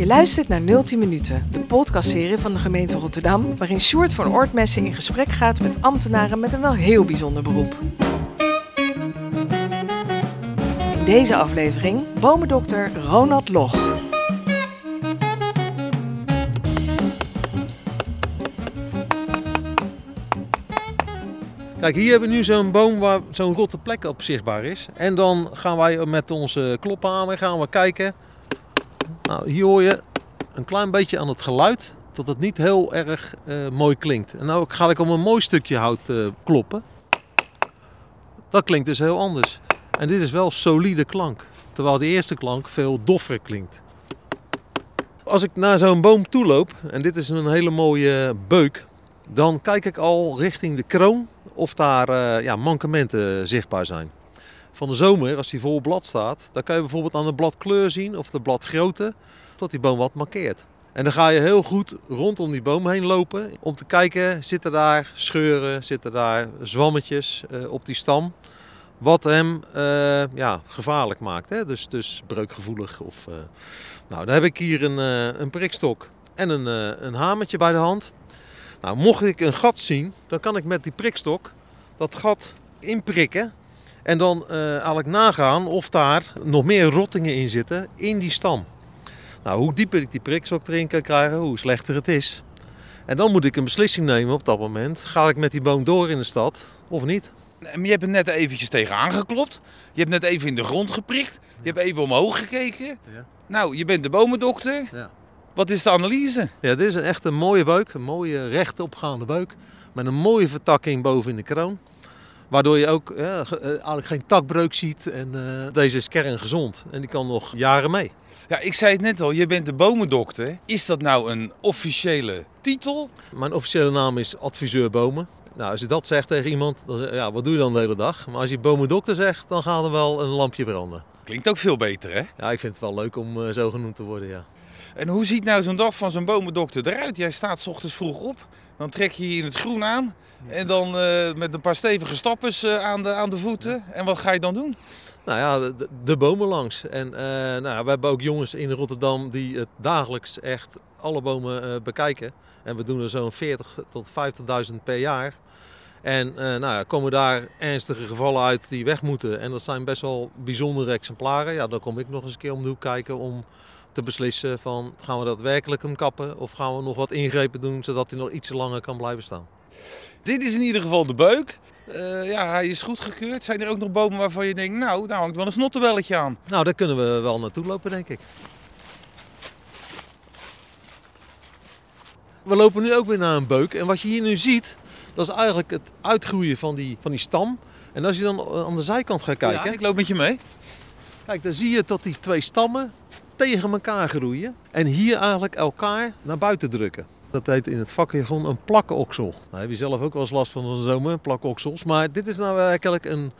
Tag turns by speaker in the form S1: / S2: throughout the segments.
S1: Je luistert naar 010 Minuten, de podcastserie van de gemeente Rotterdam, waarin Sjoerd van Oortmessen in gesprek gaat met ambtenaren met een wel heel bijzonder beroep. In deze aflevering bomendokter Ronald Loch.
S2: Kijk, hier hebben we nu zo'n boom waar zo'n rotte plek op zichtbaar is. En dan gaan wij met onze klophamer gaan we kijken. Nou, hier hoor je een klein beetje aan het geluid dat het niet heel erg eh, mooi klinkt. En nou ga ik om een mooi stukje hout eh, kloppen. Dat klinkt dus heel anders. En dit is wel solide klank. Terwijl de eerste klank veel doffer klinkt. Als ik naar zo'n boom toe loop, en dit is een hele mooie beuk, dan kijk ik al richting de kroon of daar uh, ja, mankementen zichtbaar zijn. Van de zomer, als die vol blad staat, dan kan je bijvoorbeeld aan de bladkleur zien of de bladgrootte dat die boom wat markeert. En dan ga je heel goed rondom die boom heen lopen om te kijken, zitten daar scheuren, zitten daar zwammetjes uh, op die stam. Wat hem uh, ja, gevaarlijk maakt, hè? Dus, dus breukgevoelig. Of, nou, dan heb ik hier een, een prikstok en een, een hamertje bij de hand. Nou, mocht ik een gat zien, dan kan ik met die prikstok dat gat inprikken. En dan uh, eigenlijk nagaan of daar nog meer rottingen in zitten in die stam. Nou, hoe dieper ik die prikstok erin kan krijgen, hoe slechter het is. En dan moet ik een beslissing nemen op dat moment. Ga ik met die boom door in de stad of niet?
S3: Je hebt het net eventjes tegenaan geklopt. Je hebt net even in de grond geprikt. Je hebt even omhoog gekeken. Ja. Nou, je bent de bomendokter. Ja. Wat is de analyse?
S2: Ja, dit is een echt een mooie beuk. Een mooie rechtopgaande beuk. Met een mooie vertakking boven in de kroon. Waardoor je ook ja, eigenlijk geen takbreuk ziet. En uh, deze is kerngezond. En die kan nog jaren mee.
S3: Ja, ik zei het net al, je bent de bomendokter. Is dat nou een officiële titel?
S2: Mijn officiële naam is adviseur bomen. Nou, als je dat zegt tegen iemand, dan zeg, ja, wat doe je dan de hele dag? Maar als je bomendokter zegt, dan gaat er wel een lampje branden.
S3: Klinkt ook veel beter, hè?
S2: Ja, ik vind het wel leuk om uh, zo genoemd te worden, ja.
S3: En hoe ziet nou zo'n dag van zo'n bomendokter eruit? Jij staat s ochtends vroeg op, dan trek je je in het groen aan. En dan uh, met een paar stevige stappers uh, aan, de, aan de voeten. En wat ga je dan doen?
S2: Nou ja, de, de bomen langs. En uh, nou, we hebben ook jongens in Rotterdam die het dagelijks echt alle bomen bekijken. En we doen er zo'n 40 tot 50.000 per jaar. En nou ja, komen daar ernstige gevallen uit die weg moeten. En dat zijn best wel bijzondere exemplaren. Ja, dan kom ik nog eens een keer om de hoek kijken om te beslissen van gaan we dat werkelijk hem kappen of gaan we nog wat ingrepen doen zodat hij nog iets langer kan blijven staan.
S3: Dit is in ieder geval de beuk. Uh, ja, hij is goedgekeurd. Zijn er ook nog bomen waarvan je denkt, nou, daar hangt wel een snottenbelletje aan?
S2: Nou, daar kunnen we wel naartoe lopen, denk ik. We lopen nu ook weer naar een beuk. En wat je hier nu ziet, dat is eigenlijk het uitgroeien van die, van die stam. En als je dan aan de zijkant gaat kijken...
S3: Ja, ik loop met je mee.
S2: Kijk, dan zie je dat die twee stammen tegen elkaar groeien. En hier eigenlijk elkaar naar buiten drukken. Dat heet in het vakjargon een plakoksel. Nou, heb je zelf ook wel eens last van zomer, plakoksels. Maar dit is nou eigenlijk een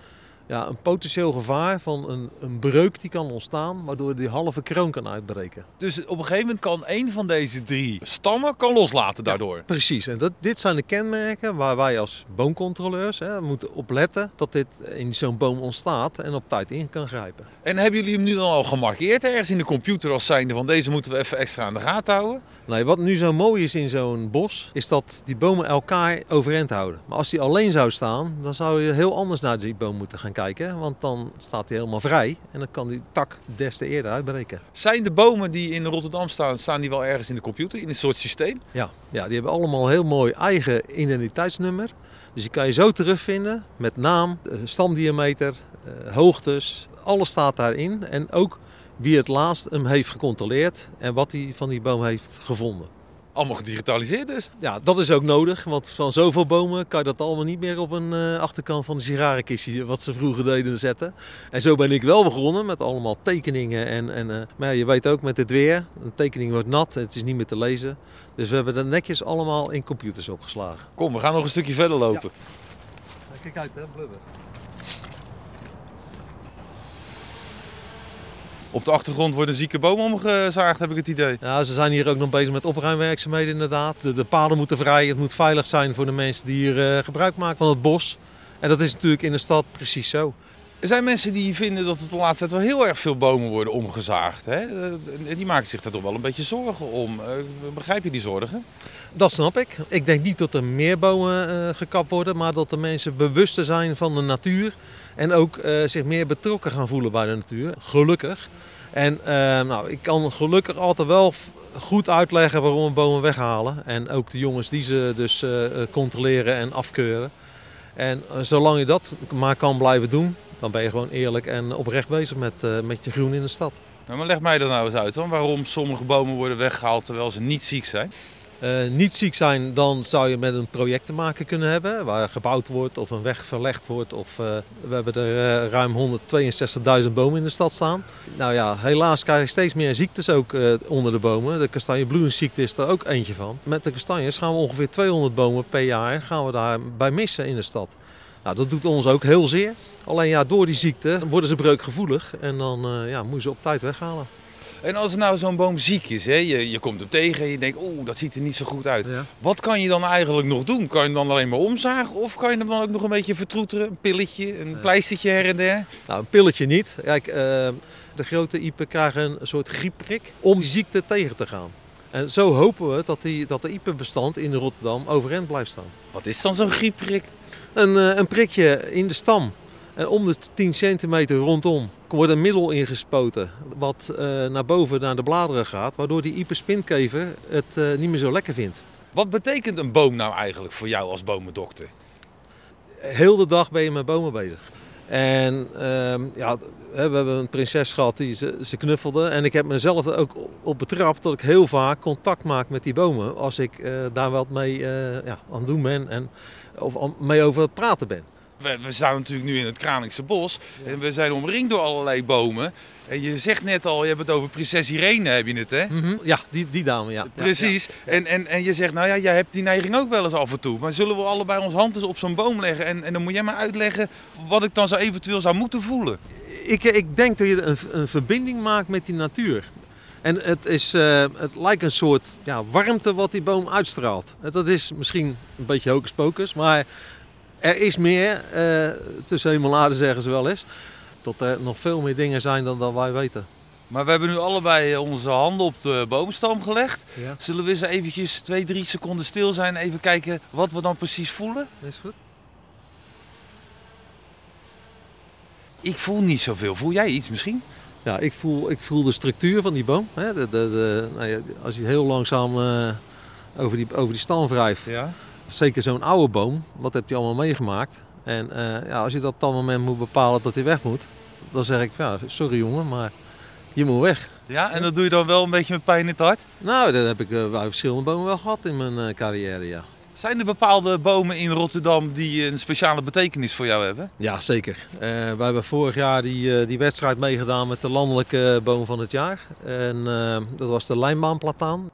S2: ja, een potentieel gevaar van een, een breuk die kan ontstaan, waardoor die halve kroon kan uitbreken.
S3: Dus op een gegeven moment kan een van deze drie stammen kan loslaten daardoor? Ja,
S2: precies, en dat, dit zijn de kenmerken waar wij als boomcontroleurs hè, moeten opletten dat dit in zo'n boom ontstaat en op tijd in kan grijpen.
S3: En hebben jullie hem nu dan al gemarkeerd ergens in de computer als zijnde van deze moeten we even extra aan de gaten houden?
S2: Nee, wat nu zo mooi is in zo'n bos, is dat die bomen elkaar overeind houden. Maar als die alleen zou staan, dan zou je heel anders naar die boom moeten gaan kijken kijken, want dan staat hij helemaal vrij en dan kan die tak des te eerder uitbreken.
S3: Zijn de bomen die in Rotterdam staan, staan die wel ergens in de computer, in een soort systeem?
S2: Ja, ja die hebben allemaal heel mooi eigen identiteitsnummer. Dus die kan je zo terugvinden met naam, eh, stamdiameter, eh, hoogtes, alles staat daarin. En ook wie het laatst hem heeft gecontroleerd en wat hij van die boom heeft gevonden
S3: allemaal gedigitaliseerd dus.
S2: Ja, dat is ook nodig, want van zoveel bomen kan je dat allemaal niet meer op een uh, achterkant van de sigarenkistje, wat ze vroeger deden, zetten. En zo ben ik wel begonnen met allemaal tekeningen. En, en, uh, maar ja, je weet ook met het weer, een tekening wordt nat, het is niet meer te lezen. Dus we hebben dat netjes allemaal in computers opgeslagen.
S3: Kom, we gaan nog een stukje verder lopen.
S2: Ja. Kijk uit hè, blubber.
S3: Op de achtergrond wordt een zieke boom omgezaagd, heb ik het idee.
S2: Ja, ze zijn hier ook nog bezig met opruimwerkzaamheden inderdaad. De, de paden moeten vrij, het moet veilig zijn voor de mensen die hier uh, gebruik maken van het bos. En dat is natuurlijk in de stad precies zo.
S3: Er zijn mensen die vinden dat het de laatste tijd wel heel erg veel bomen worden omgezaagd. Hè? Eh, Die maken zich daar toch wel een beetje zorgen om. Eh, Begrijp je die zorgen?
S2: Dat snap ik. Ik denk niet dat er meer bomen eh, gekapt worden, maar dat de mensen bewuster zijn van de natuur. En ook zich meer betrokken gaan voelen bij de natuur. Gelukkig. En nou, ik kan gelukkig altijd wel goed uitleggen waarom we bomen weghalen. En ook de jongens die ze dus controleren en afkeuren. En zolang je dat maar kan blijven doen, dan ben je gewoon eerlijk en oprecht bezig met, eh, met je groen in de stad.
S3: Nou, maar leg mij dan nou eens uit dan waarom sommige bomen worden weggehaald terwijl ze niet ziek zijn.
S2: Eh, niet ziek zijn, dan zou je met een project te maken kunnen hebben. Waar gebouwd wordt of een weg verlegd wordt. Of, eh, we hebben er ruim 162.000 bomen in de stad staan. Nou ja, helaas krijg je steeds meer ziektes ook onder de bomen. De kastanjebloeingsziekte is er ook eentje van. Met de kastanjes gaan we ongeveer 200 bomen per jaar gaan we daarbij missen in de stad. Nou, dat doet ons ook heel zeer. Alleen ja, door die ziekte worden ze breukgevoelig. En dan eh, ja, moet je ze op tijd weghalen.
S3: En als nou zo'n boom ziek is, hè? Je, je komt hem tegen en je denkt, oeh, dat ziet er niet zo goed uit. Wat kan je dan eigenlijk nog doen? Kan je hem dan alleen maar omzagen of kan je hem dan ook nog een beetje vertroeteren? Een pilletje, een
S2: Nee.
S3: pleistertje her en der?
S2: Nou, een pilletje niet. Kijk, eh, de grote iepen krijgen een soort griepprik om die ziekte tegen te gaan. En zo hopen we dat, die, dat de iepenbestand in Rotterdam overeind blijft staan.
S3: Wat is dan zo'n griepprik?
S2: Een, eh, een prikje in de stam. En om de 10 centimeter rondom wordt een middel ingespoten wat eh, naar boven naar de bladeren gaat. Waardoor die iepenspinkever het eh, niet meer zo lekker vindt.
S3: Wat betekent een boom nou eigenlijk voor jou als bomendokter?
S2: heel de dag ben je met bomen bezig. En ehm, ja, we hebben een prinses gehad die ze, knuffelde. En ik heb mezelf er ook op betrapt dat ik heel vaak contact maak met die bomen. Als ik eh, daar wat mee eh, ja, aan het doen ben en, of mee over het praten ben.
S3: We, we staan natuurlijk nu in het Kralingse bos en we zijn omringd door allerlei bomen. En je zegt net al, je hebt het over prinses Irene, heb je het hè?
S2: Ja, die, die dame, ja.
S3: Precies. En, en, en je zegt, nou ja, jij hebt die neiging ook wel eens af en toe. Maar zullen we allebei ons hand eens op zo'n boom leggen? En, en dan moet jij maar uitleggen wat ik dan zo eventueel zou moeten voelen.
S2: Ik, ik denk dat je een, een verbinding maakt met die natuur. En het, is, eh, het lijkt een soort ja, warmte wat die boom uitstraalt. Dat is misschien een beetje hocus pocus, maar er is meer. eh, tussen hemel en aarde zeggen ze wel eens. Dat er nog veel meer dingen zijn dan, wij weten.
S3: Maar we hebben nu allebei onze handen op de boomstam gelegd.
S2: Ja,
S3: Zullen we eens eventjes twee, drie seconden stil zijn en even kijken wat we dan precies voelen?
S2: is goed.
S3: Ik voel niet zoveel. Voel jij iets misschien?
S2: Ja, ik voel, ik voel de structuur van die boom. Hè? De, de, de, nou ja, als je heel langzaam eh, over, die, over die stam wrijft.
S3: Ja.
S2: Zeker zo'n oude boom, wat heb je allemaal meegemaakt? En eh, ja, als je dat op dat moment moet bepalen dat hij weg moet, dan zeg ik, ja, sorry jongen, maar je moet weg.
S3: Ja, en dat doe je dan wel een beetje met pijn in het hart?
S2: Nou, dat heb ik eh, bij verschillende bomen wel gehad in mijn eh, carrière, ja.
S3: Zijn er bepaalde bomen in Rotterdam die een speciale betekenis voor jou hebben?
S2: Ja, zeker. Eh we hebben vorig jaar die, eh, die wedstrijd meegedaan met de landelijke boom van het jaar. En eh, dat was de lijnbaanplataan.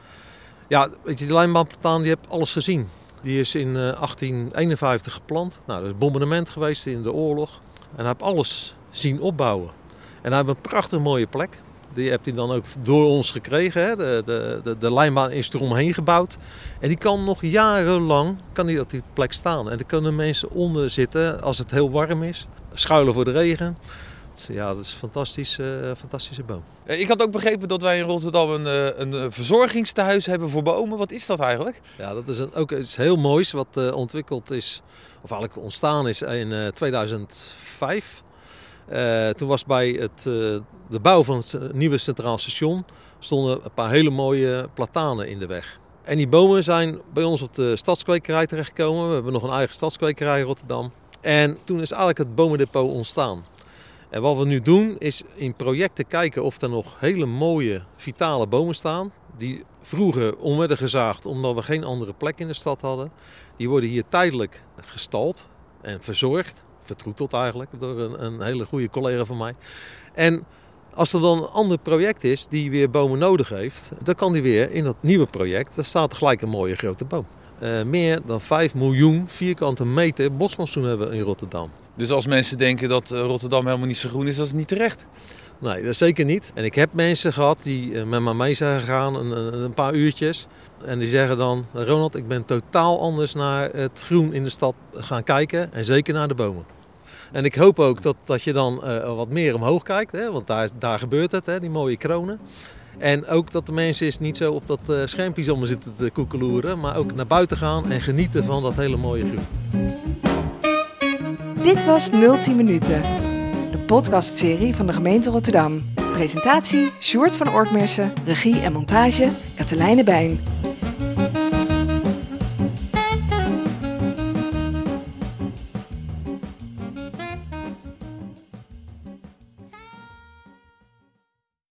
S2: Ja, weet je, die lijnbaanplataan die heb alles gezien. Die is in eh, 1851 geplant. Nou, dat is bombardement geweest in de oorlog. En hij heeft alles zien opbouwen. En hij heeft een prachtig mooie plek. Die heeft hij dan ook door ons gekregen. Hè? De, de, de, de lijnbaan is eromheen gebouwd. En die kan nog jarenlang kan die op die plek staan. En er kunnen mensen onder zitten als het heel warm is. Schuilen voor de regen. Ja, dat is een fantastische, eh, fantastische boom.
S3: Eh, Ik had ook begrepen dat wij in Rotterdam een, eh, een eh, verzorgingstehuis hebben voor bomen. Wat is dat eigenlijk?
S2: Ja, dat is een, ook iets heel moois wat ontwikkeld is, of eigenlijk ontstaan is in eh, 2005. Eh, toen was bij het, de bouw van het nieuwe Centraal Station stonden een paar hele mooie platanen in de weg. En die bomen zijn bij ons op de stadskwekerij terechtgekomen. We hebben nog een eigen stadskwekerij in Rotterdam. En toen is eigenlijk het bomendepot ontstaan. En wat we nu doen is in projecten kijken of er nog hele mooie vitale bomen staan. Die vroeger om gezaagd omdat we geen andere plek in de stad hadden. Die worden hier tijdelijk gestald en verzorgd. Vertroeteld eigenlijk door een, hele goede collega van mij. En als er dan een ander project is die weer bomen nodig heeft, dan kan die weer in dat nieuwe project. Daar staat gelijk een mooie grote boom. Eh, meer dan 5 miljoen vierkante meter bosmossoen hebben we in Rotterdam.
S3: Dus als mensen denken dat eh, Rotterdam helemaal niet zo groen is, dat is niet terecht.
S2: Nee, dat zeker niet. En ik heb mensen gehad die eh, met me mee zijn gegaan, een, een, paar uurtjes. En die zeggen dan, Ronald, ik ben totaal anders naar het groen in de stad gaan kijken. En zeker naar de bomen. En ik hoop ook dat, dat je dan eh, wat meer omhoog kijkt, hè, want daar, daar gebeurt het, hè, die mooie kronen. En ook dat de mensen eens niet zo op dat uh, schermpje zitten te koekeloeren, maar ook naar buiten gaan en genieten van dat hele mooie groen.
S1: Dit was 010 Minuten, de podcastserie van de gemeente Rotterdam. Presentatie Sjoerd van Oortmersen, regie en montage Katelijne Bijn.